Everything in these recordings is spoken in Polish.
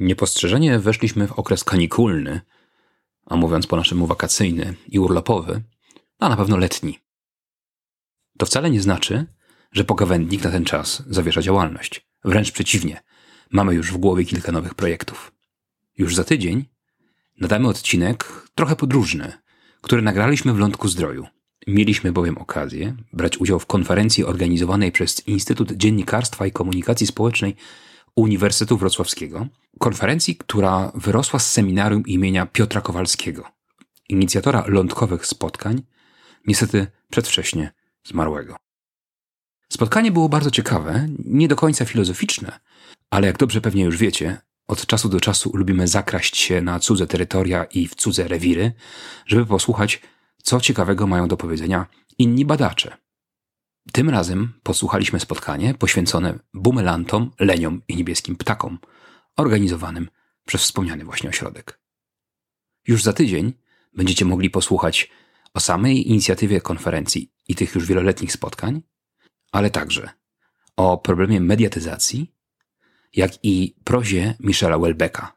Niepostrzeżenie weszliśmy w okres kanikulny, a mówiąc po naszemu wakacyjny i urlopowy, a na pewno letni. To wcale nie znaczy, że pogawędnik na ten czas zawiesza działalność. Wręcz przeciwnie, mamy już w głowie kilka nowych projektów. Już za tydzień nadamy odcinek trochę podróżny, który nagraliśmy w Lądku Zdroju. Mieliśmy bowiem okazję brać udział w konferencji organizowanej przez Instytut Dziennikarstwa i Komunikacji Społecznej Uniwersytetu Wrocławskiego. Konferencji, która wyrosła z seminarium imienia Piotra Kowalskiego, inicjatora lądkowych spotkań, niestety przedwcześnie zmarłego. Spotkanie było bardzo ciekawe, nie do końca filozoficzne, ale jak dobrze pewnie już wiecie, od czasu do czasu lubimy zakraść się na cudze terytoria i w cudze rewiry, żeby posłuchać, co ciekawego mają do powiedzenia inni badacze. Tym razem posłuchaliśmy spotkanie poświęcone bumelantom, leniom i niebieskim ptakom, organizowanym przez wspomniany właśnie ośrodek. Już za tydzień będziecie mogli posłuchać o samej inicjatywie konferencji i tych już wieloletnich spotkań, ale także o problemie mediatyzacji, jak i prozie Michela Welbecka.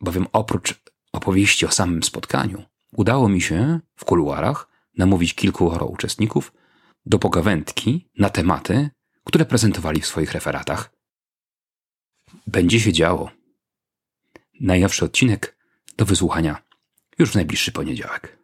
Bowiem oprócz opowieści o samym spotkaniu, udało mi się w kuluarach namówić kilku uczestników do pogawędki na tematy, które prezentowali w swoich referatach. Będzie się działo. Najnowszy odcinek do wysłuchania już w najbliższy poniedziałek.